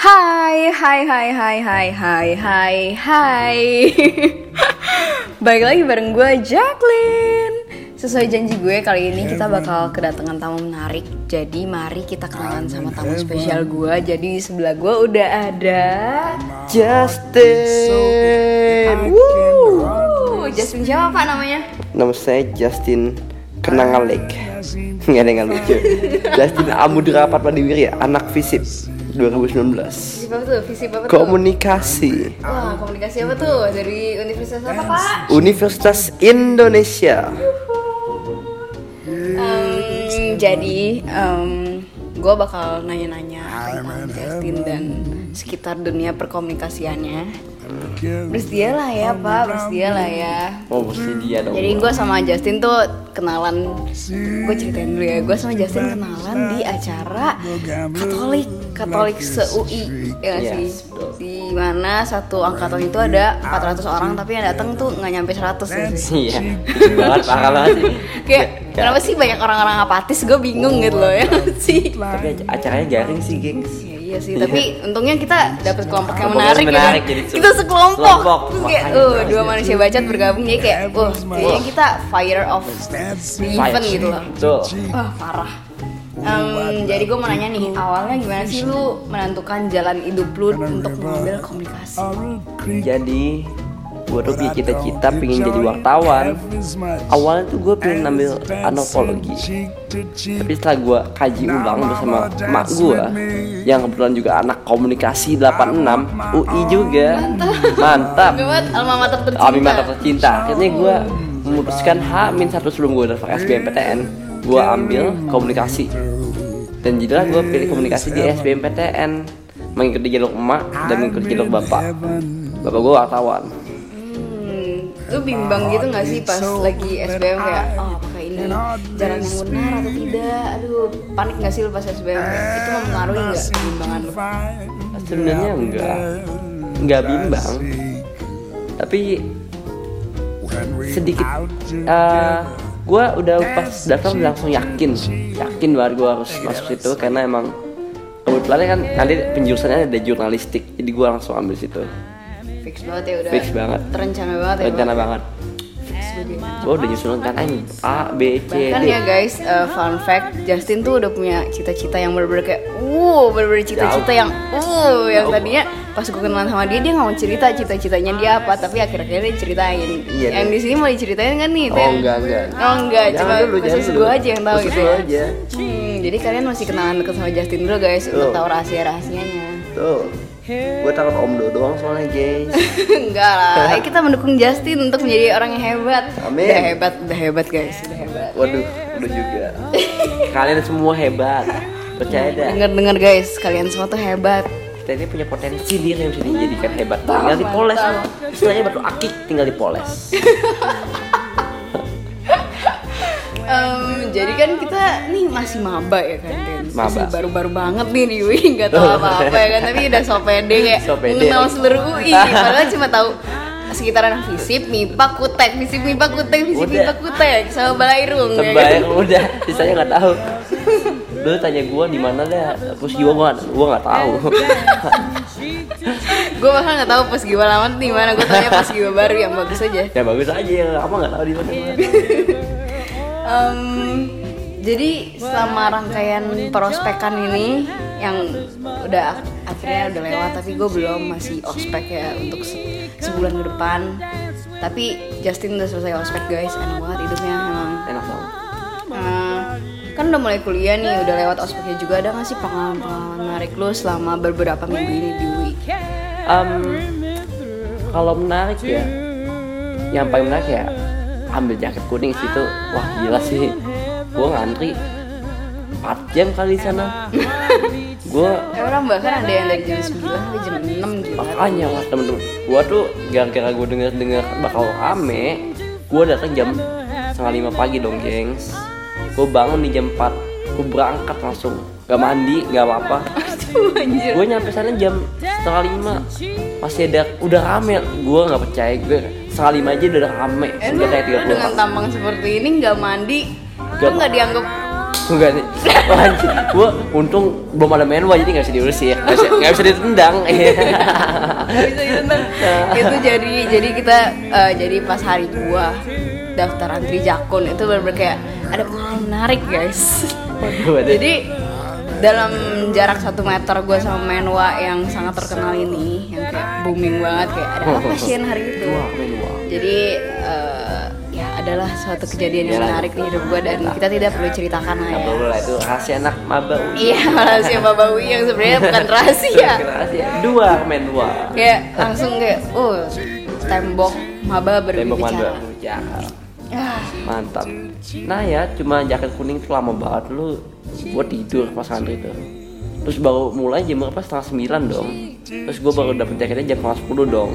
Hai, hai, hai, hai, hai, hai, hai, hai. Baik lagi bareng gue Jacqueline. Sesuai janji gue kali ini kita bakal kedatangan tamu menarik. Jadi mari kita kenalan sama tamu spesial gue. Jadi di sebelah gue udah ada Justin. Wuh, Justin siapa pak namanya? Nama saya Justin Kenangalek. Nggak ada yang lucu. Justin Amudra Patmadiwiri, anak FISIP 2019. Visi apa tuh? Visi apa tuh? Komunikasi Wah, komunikasi apa tuh? Dari universitas apa pak? Universitas Indonesia. Em, jadi gue bakal nanya-nanya tentang Justin dan sekitar dunia perkomunikasiannya. Bersedia lah ya pak, bersedia lah ya. Oh, mesti dia dong. Jadi gue sama Justin tuh kenalan, gue ceritain dulu ya. Gue sama Justin kenalan di acara Katolik, Katolik se UI, ya Yes, sih. Di mana satu angkatan itu ada 400 orang, tapi yang datang tuh nggak nyampe 100 ya sih. Iya, banget parah banget sih. Kayak kenapa sih banyak orang-orang apatis? Gue bingung gitu loh ya sih. Tapi ac- acaranya garing sih, gengs. Ya, iya sih, tapi untungnya kita dapat kelompok yang menarik, menarik, gitu. jadi se- kita sekelompok. kelompok, Terus kayak, uh, dua manusia bacot bergabung jadi kayak, uh, kayaknya kita fire of the event gitu loh. Betul. Wah parah. Em, jadi gue mau nanya nih, awalnya gimana sih lu menentukan jalan hidup lu untuk mengambil komunikasi? Jadi gue tuh punya cita-cita pengen jadi wartawan. Awalnya tuh gue pengen ambil antropologi Tapi setelah gue kaji ulang bersama emak gue Yang kebetulan juga anak komunikasi 86 UI juga. Mantap. Alma mater tercinta. Akhirnya gue memutuskan H min satu sebelum gue daftar SBMPTN Gue ambil komunikasi. Dan jadilah gue pilih komunikasi di SBMPTN Mengikuti jalur emak dan mengikuti jalur bapak. Bapak gue wartawan lu bimbang gitu gak sih pas lagi SBM kayak oh apakah ini jalan yang benar atau tidak? Aduh panik gak sih lu pas SBM itu mempengaruhi gak kebimbangan lu? Sebenarnya enggak. Enggak bimbang. Tapi sedikit eh gue udah pas udah langsung yakin yakin banget gue harus masuk situ karena emang kebetulan kan nanti penjurusannya ada jurnalistik jadi gue langsung ambil situ fix banget ya udah Fix banget. terencana banget ya rencana Bang? banget banget ya. gue udah nyusun rencana ini A B C bahkan D ya guys uh, fun fact Justin tuh udah punya cita-cita yang bener-bener kayak uh bener-bener cita-cita yang uh yang tadinya pas gue kenalan sama dia dia nggak mau cerita cita-citanya dia apa tapi akhir-akhirnya dia ceritain Iya, yang di sini mau diceritain kan nih oh Ten? enggak enggak Oh enggak, cuma khusus gue aja yang tahu gitu ya. aja. Hmm, jadi kalian masih kenalan deket sama Justin dulu guys untuk tahu rahasia-rahasianya. tuh gue takut om do doang soalnya guys. Enggak lah, ayo kita mendukung Justin untuk menjadi orang yang hebat. Amin. Udah hebat, udah hebat guys, udah hebat. waduh udah juga. Kalian semua hebat. Percaya dah. Dengar-dengar guys, kalian semua tuh hebat. kita ini punya potensi diri yang bisa dijadikan hebat. Tinggal dipoles. istilahnya batu akik tinggal dipoles Em, jadi kan kita nih masih maba ya kan? Masih baru-baru banget nih di UI, nggak tahu apa-apa ya kan, tapi udah so pede kayak So pede. mengenal seluruh UI. Padahal cuma tahu sekitaran FISIP, MIPA, KUTEK, FISIP, MIPA, KUTEK, FISIP. MIPA, KUTEK, sama Balairung. ya kan? Sebayang udah, sisanya nggak tahu. Dulu tanya gua di mana dah, terus gua gua gua nggak tahu. gue bahkan nggak tahu pas Giwa lama di mana gue tanya pas Giwa baru yang bagus aja ya bagus aja, apa nggak tahu di mana. Em, jadi selama rangkaian prospekan ini yang udah akhirnya udah lewat tapi gue belum masih ospek ya untuk se- sebulan ke depan. Tapi Justin udah selesai ospek guys. Enak banget hidupnya emang. Enak banget. Nah, kan udah mulai kuliah nih udah lewat ospeknya juga. Ada nggak sih pengalaman-pengalaman menarik lu selama beberapa minggu ini di UI Em, kalau menarik ya, yang paling menarik ya ambil jaket kuning situ, wah gila sih. Gua ngantri 4 jam kali di sana. gua Eh, orang bahkan ada yang dari jam 9 sampai jam 6 gitu. Makanya lah temen-temen gua tuh gara-gara gua denger denger bakal rame gua datang jam setengah lima pagi dong gengs. Gua bangun di jam 4 gua berangkat langsung gak mandi gak apa-apa Anjir. gua nyampe sana jam setengah lima masih ada udah rame gua nggak percaya gue setengah lima aja udah rame udah Emang kayak tiga lu dengan tampang seperti ini nggak mandi, lu Nggak- dianggap Enggak nih. Gua untung belum ada menwa jadi nggak bisa diusir. Nggak bisa, nggak bisa ditendang. Nggak bisa ditendang. itu jadi jadi kita eh, jadi pas hari gua daftar antri jakun itu benar-benar kayak ada pengalaman menarik guys. Jadi dalam jarak satu meter gue sama Menwa yang sangat terkenal ini yang kayak booming banget kayak ada apa sih hari itu jadi eh, ya adalah suatu kejadian yang Yalah. menarik di hidup gue dan kita tidak perlu ceritakan lah ya perlu lah itu rahasia anak maba. iya rahasia Babawi yang sebenarnya bukan rahasia Rahasia. Dua menwa. kayak langsung kayak oh tembok maba Tembok berbicara maba. Jahat. Ah, Mantap. Nah ya, cuma jaket kuning tuh lama banget lu buat tidur pas antri itu. Terus baru mulai jam berapa? Setengah sembilan dong. Terus gue baru dapet jaketnya jam setengah sepuluh dong.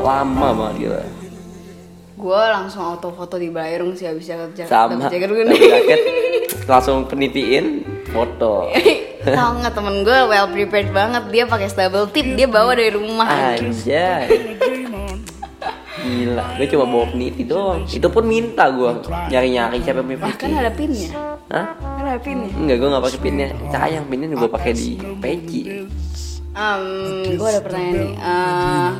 Lama banget gila. gue langsung auto foto di Bayrung sih habis jaket jaket Sama. jaket kuning jaket langsung penitiin foto. Tau nggak temen gue well prepared banget dia pakai stable tip dia bawa dari rumah Anjay. Gila, gue cuma bawa peniti doang. Itu pun minta gue nyari-nyari siapa yang punya peniti. ada pinnya Hah? kan ada pinnya Enggak, gue gak pakai pinnya. Sayang pinnya gue pakai di peci. um, gue ada pertanyaan nih Eh,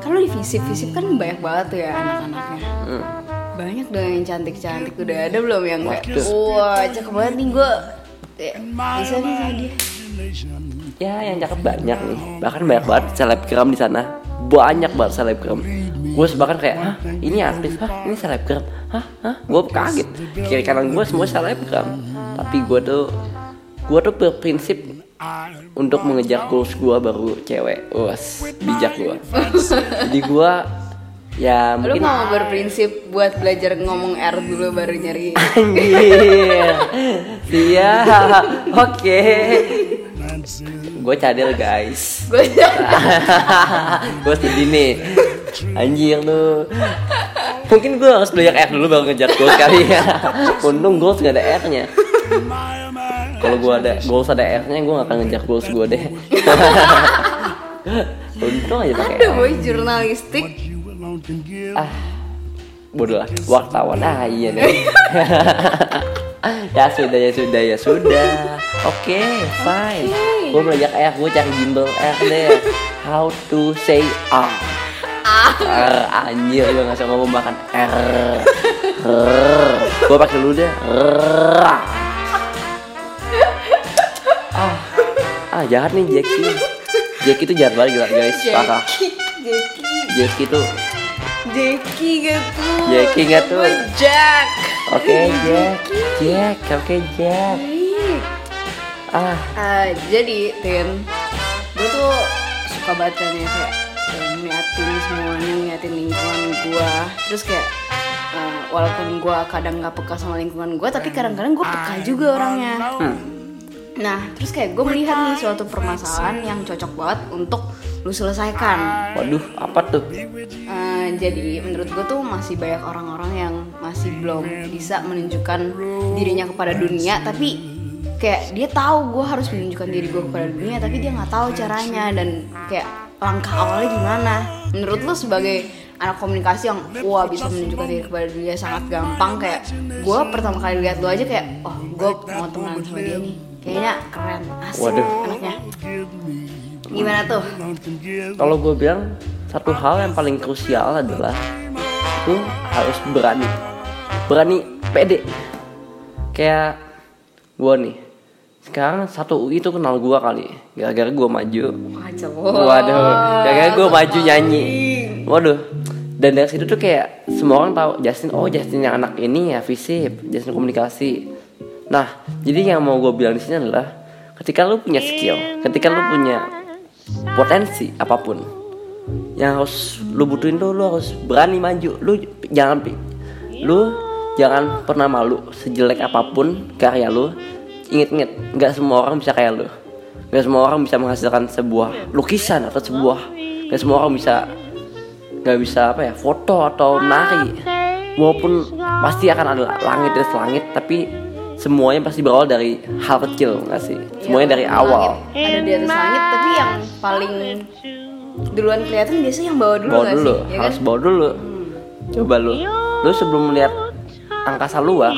kan lo di visip visip kan banyak banget tuh ya anak-anaknya Hmm. banyak dong yang cantik-cantik udah ada belum yang kayak wah cakep banget nih gue Ya, bisa nih sama dia Ya, yang cakep banyak nih. Bahkan banyak banget selebgram di sana. Banyak banget selebgram. Gue bahkan kayak, hah ini artis, hah ini selebgram, hah hah. Gue kaget. Kiri kanan gue semua selebgram. Tapi gue tuh, gue tuh berprinsip untuk mengejar goals gue baru cewek. Wes, bijak gue. Jadi gue ya mungkin mau berprinsip buat belajar ngomong R dulu baru nyari Anjir. Siap. Oke. Gue cadel guys. gue sedih nih. Anjir lu. Mungkin gue harus belajar R dulu baru ngejar goals kali ya. Untung goals gak ada R-nya. Kalau gue ada goals ada R-nya, gue gak akan ngejar goals gue deh. Untung aja pakai ada R. boy jurnalistik ah bodoh lah wartawan ah iya nih ya sudah ya sudah ya sudah oke fine gue belajar R gue cari gimbal R deh how to say R R anjir gue nggak bisa ngomong makan R. R gue pakai dulu deh. R ah. Ah jahat nih Jackie. Jackie tuh jahat banget gila guys. Parah. Jackie. Jackie tuh Jackie gitu Jackie nggak tuh? Gue Jack. Oke Jack, Jack, oke Jack. Ah, Ah, jadi Tin gue tuh suka banget kan ya kayak ngeliatin semuanya ngeliatin lingkungan gue terus kayak eh, walaupun gue kadang nggak peka sama lingkungan gue tapi kadang-kadang gue peka juga orangnya. nah terus kayak gue melihat nih suatu permasalahan yang cocok banget untuk lu selesaikan. Waduh, apa tuh? Eh, jadi menurut gue tuh masih banyak orang-orang yang masih belum bisa menunjukkan dirinya kepada dunia tapi kayak dia tahu gue harus menunjukkan diri gue kepada dunia tapi dia nggak tahu caranya dan kayak langkah awalnya gimana? Menurut lo sebagai anak komunikasi yang wah bisa menunjukkan diri kepada dunia sangat gampang kayak gue pertama kali lihat lo aja kayak oh gue mau temenan sama dia nih. Kayaknya keren asik Waduh. anaknya. Gimana tuh? Kalau gue bilang satu hal yang paling krusial adalah lu harus berani, berani pede. Kayak gue nih, sekarang satu UI tuh kenal gue kali, gara-gara gue maju. Wajah Waduh, gara-gara gue maju nyanyi. Waduh, dan dari situ tuh kayak semua orang tahu Justin, oh Justin yang anak ini ya visip, Justin komunikasi. Nah, jadi yang mau gue bilang di sini adalah ketika lu punya skill, ketika lu punya potensi apa pun, yang harus lu butuhin tuh lu harus berani maju. Lu jangan lu jangan pernah malu sejelek apa pun karya lu. Ingat-ingat, nggak semua orang bisa kayak lu. Nggak semua orang bisa menghasilkan sebuah lukisan atau sebuah nggak semua orang bisa nggak bisa apa ya foto atau menari. Walaupun pasti akan ada langit dan langit tapi semuanya pasti berawal dari hal kecil nggak sih? Semuanya dari awal. Ada di atas langit tapi yang paling duluan kelihatan biasanya yang bawah dulu bawa nggak dulu sih? Ya kan? harus bawa dulu coba lu. Lu sebelum melihat angkasa luar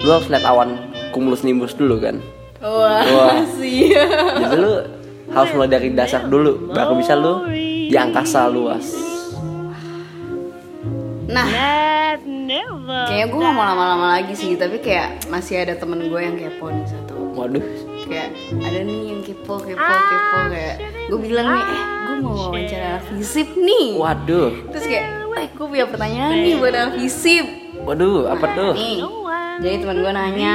lu harus lihat awan kumulus nimbus dulu kan Wah, Wah. sih. jadi lu harus mulai dari dasar dulu baru bisa lu di angkasa luas Nah, kayaknya gue gak mau lama-lama lagi sih, tapi kayak masih ada temen gue yang kepo nih satu. waduh Kayak ada nih yang kepo, kepo, kepo kayak gue bilang nih, eh gue mau wawancara fisip nih. waduh Terus kayak, eh gue punya pertanyaan nih buat fisip. waduh apa tuh Nih, jadi teman gue nanya,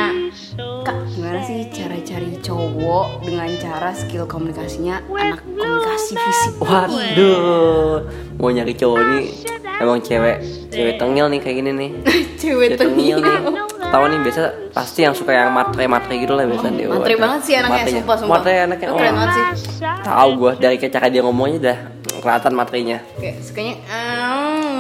kak gimana sih cara cari cowok dengan cara skill komunikasinya anak komunikasi fisip? waduh mau nyari cowok nih emang cewek cewek tengil nih kayak gini nih Cewek tengil nih tahu nih biasa pasti yang suka yang matre-matre gitu lah biasa dia Matre banget sih anaknya, Matrenya. sumpah, sumpah. matre anaknya Lu keren oh, banget sih. tahu gue dari kayak cara dia ngomongnya dah kelihatan matrenya Kayak sukanya,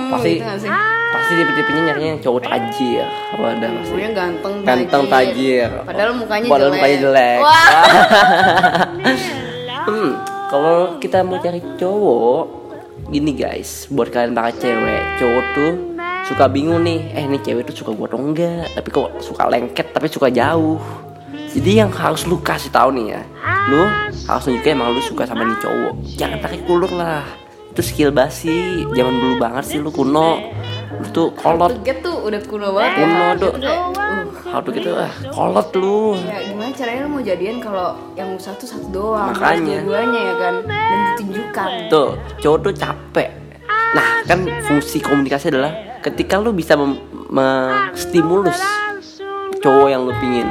ehm, pasti gitu gak sih? pasti tipe-tipenya nyarinya yang cowok tajir. Wadah pasti Mukanya ganteng, ganteng tajir. Padahal mukanya padahal jelek. mukanya jelek. Wah. hmm, kalau kita mau cari cowok gini guys buat kalian para cewek cowok tuh suka bingung nih eh ini cewek tuh suka gua atau enggak? Tapi kok suka lengket tapi suka jauh. Jadi yang harus lu kasih tahu nih ya lu harus nunjukin emang lu suka sama nih cowok. Jangan tarik ulur lah itu skill basi zaman dulu banget sih lu kuno. Lu tuh kolot. Tuh udah kuno banget. Ya. kuno tuh. Gitu uh, how to gitu ah kolot lu. Ya gimana caranya lu mau jadian kalau yang satu satu doang? Makanya. dua-duanya ya kan? Dan ditunjukkan. Tuh, cowok tuh capek. Nah, kan fungsi komunikasi adalah ketika lu bisa menstimulus cowok yang lu pingin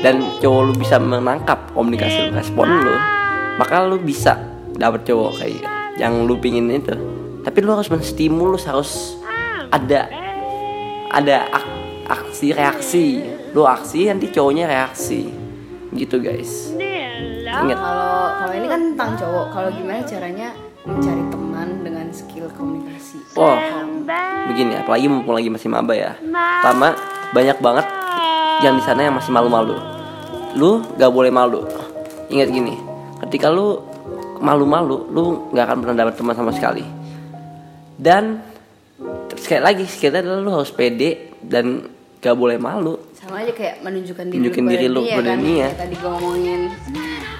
dan cowok lu bisa menangkap komunikasi lu, respon lu, maka lu bisa dapet cowok kayak yang lu pingin itu. Tapi lu harus menstimulus, harus ada ada ak- aksi reaksi. Lu aksi nanti cowoknya reaksi. Gitu, guys. Ingat. kalau kalau ini kan tentang cowok kalau gimana caranya mencari teman dengan skill komunikasi Wah, begini apalagi mumpung lagi masih maba ya. Pertama, banyak banget yang di sana yang masih malu-malu. Lu gak boleh malu. Ingat gini, ketika lu malu-malu, lu nggak akan pernah dapat teman sama sekali. Dan sekali lagi, sekali adalah lu harus pede dan gak boleh malu. sama aja kayak menunjukkan diri Nunjukin kepada diri lu kepada kan tadi gue ngomongin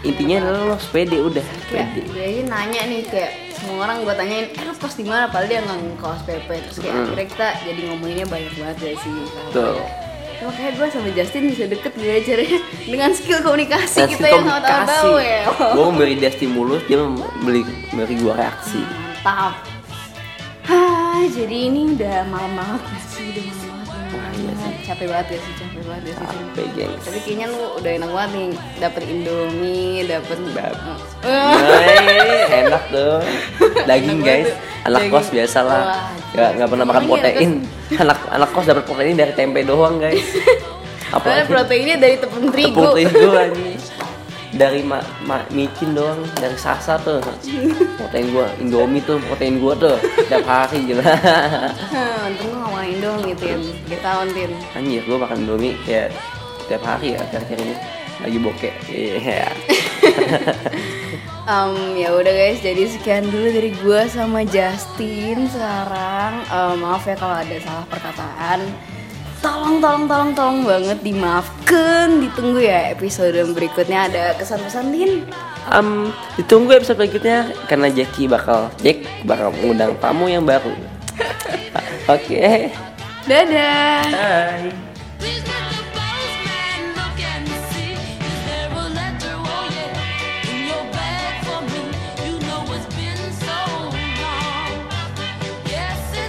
Intinya adalah lu harus pede udah, kayak pede. aja nanya nih kayak semua orang gue tanyain eh lu kos di mana padahal dia nggak ngekos PP terus kayak akhirnya kita jadi ngomonginnya banyak banget ya sih Tuh. Ya, makanya gue sama Justin bisa deket gimana caranya dengan skill komunikasi Dan kita skill yang sama-sama tahu ya. Gue memberi dia stimulus, dia memberi, memberi gua reaksi. mantap. Hah, jadi ini udah malam banget sih udah malam Wah, iya sih. capek banget ya sih capek banget ya sih Capek, gengs. tapi kayaknya lu udah enak banget nih dapet indomie dapet Dap- Eh, Nah, enak tuh. Daging Enak guys. Anak Daging. kos biasa lah. Wah, Gak, nggak pernah makan iya, protein. Anak anak kos dapat protein dari tempe doang guys. Apalagi proteinnya dari tepung terigu. tepung terigu aja. Dari ma, ma, micin doang, dari sasa tuh. Protein gua, Indomie tuh protein gua tuh. Tiap hari gila. Hah, untung lu ngomongin Indomie Tin. Gak tahun Tin. Anjir, gua makan Indomie kayak tiap hari ya akhir-akhir ini lagi bokeh. Iya. Um, ya udah guys, jadi sekian dulu dari gua sama Justin sekarang. Um, maaf ya kalau ada salah perkataan. Tolong, tolong, tolong, tolong banget dimaafkan. Ditunggu ya episode berikutnya ada kesan-pesan Tin. Um, ditunggu episode berikutnya karena Jackie bakal Jack bakal mengundang tamu yang baru. Oke. Dadah. Bye.